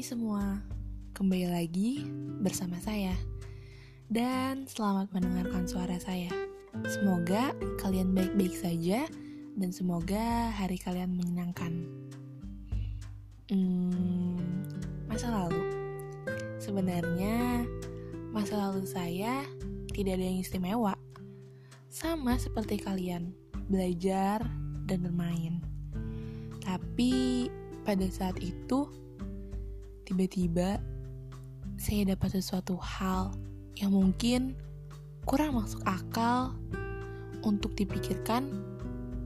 semua, kembali lagi bersama saya. Dan selamat mendengarkan suara saya. Semoga kalian baik-baik saja Dan semoga hari kalian menyenangkan. Hmm, Masa lalu. Sebenarnya masa lalu saya tidak ada yang istimewa. Sama seperti kalian, belajar dan bermain. Tapi pada saat itu tiba-tiba saya dapat sesuatu hal yang mungkin kurang masuk akal untuk dipikirkan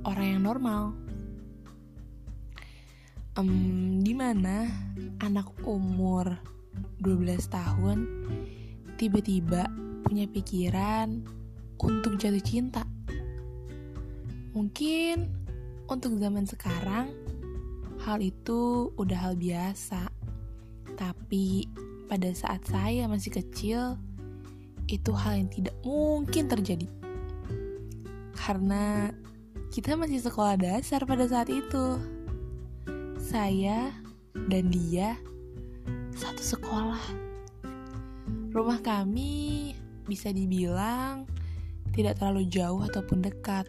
orang yang normal. Um, di mana anak umur 12 tahun tiba-tiba punya pikiran untuk jatuh cinta. Mungkin untuk zaman sekarang hal itu udah hal biasa. Tapi pada saat saya masih kecil, itu hal yang tidak mungkin terjadi. Karena kita masih sekolah dasar pada saat itu. Saya dan dia satu sekolah. Rumah kami bisa dibilang tidak terlalu jauh ataupun dekat.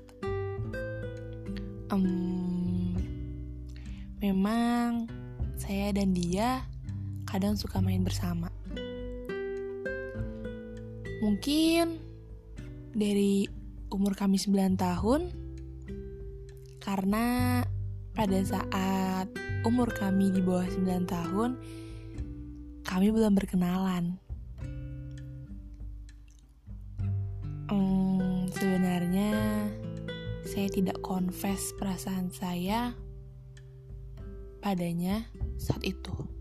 Um, memang saya dan dia kadang suka main bersama. Mungkin dari umur kami 9 tahun karena pada saat umur kami di bawah 9 tahun kami belum berkenalan. Hmm, sebenarnya saya tidak confess perasaan saya padanya saat itu.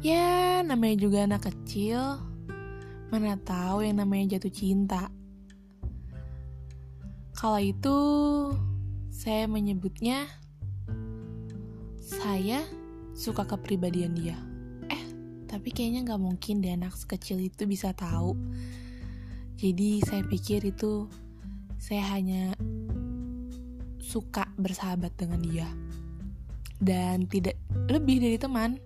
Ya, namanya juga anak kecil. Mana tahu yang namanya jatuh cinta. Kalau itu, saya menyebutnya saya suka kepribadian dia. Eh, tapi kayaknya nggak mungkin deh anak sekecil itu bisa tahu. Jadi saya pikir itu saya hanya suka bersahabat dengan dia dan tidak lebih dari teman.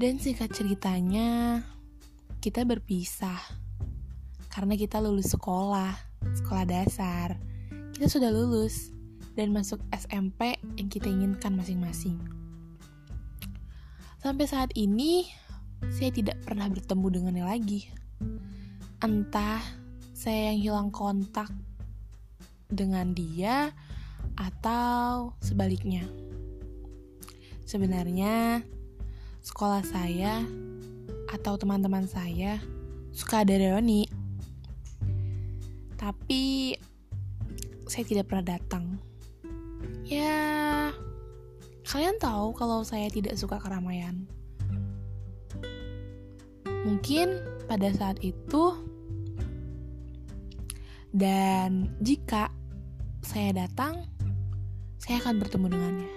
Dan singkat ceritanya, kita berpisah karena kita lulus sekolah, sekolah dasar. Kita sudah lulus dan masuk SMP yang kita inginkan masing-masing. Sampai saat ini, saya tidak pernah bertemu dengannya lagi. Entah saya yang hilang kontak dengan dia atau sebaliknya. Sebenarnya, sekolah saya atau teman-teman saya suka ada reuni. Tapi saya tidak pernah datang. Ya, kalian tahu kalau saya tidak suka keramaian. Mungkin pada saat itu dan jika saya datang, saya akan bertemu dengannya.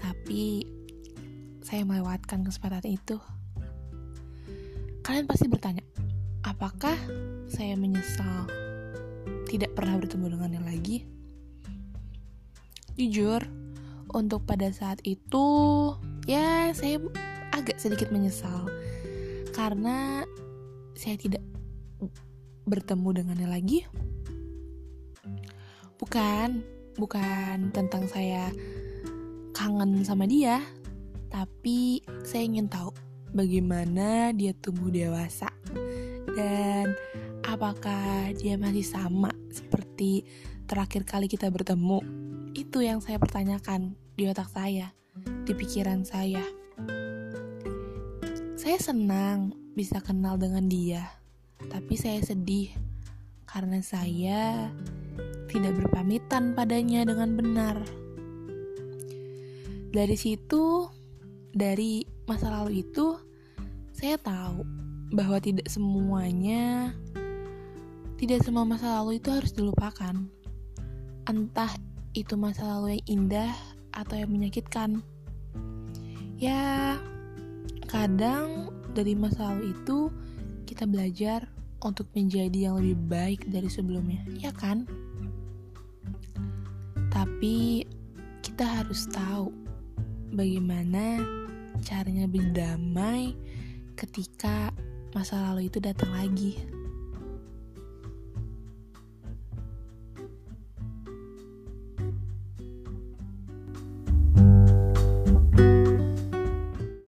Tapi saya melewatkan kesempatan itu. Kalian pasti bertanya, apakah saya menyesal tidak pernah bertemu dengannya lagi? Jujur, untuk pada saat itu, ya saya agak sedikit menyesal karena saya tidak bertemu dengannya lagi. Bukan, bukan tentang saya kangen sama dia, tapi saya ingin tahu bagaimana dia tumbuh dewasa dan apakah dia masih sama seperti terakhir kali kita bertemu. Itu yang saya pertanyakan di otak saya, di pikiran saya. Saya senang bisa kenal dengan dia, tapi saya sedih karena saya tidak berpamitan padanya dengan benar. Dari situ, dari masa lalu itu saya tahu bahwa tidak semuanya tidak semua masa lalu itu harus dilupakan. Entah itu masa lalu yang indah atau yang menyakitkan. Ya, kadang dari masa lalu itu kita belajar untuk menjadi yang lebih baik dari sebelumnya, ya kan? Tapi kita harus tahu bagaimana caranya berdamai ketika masa lalu itu datang lagi.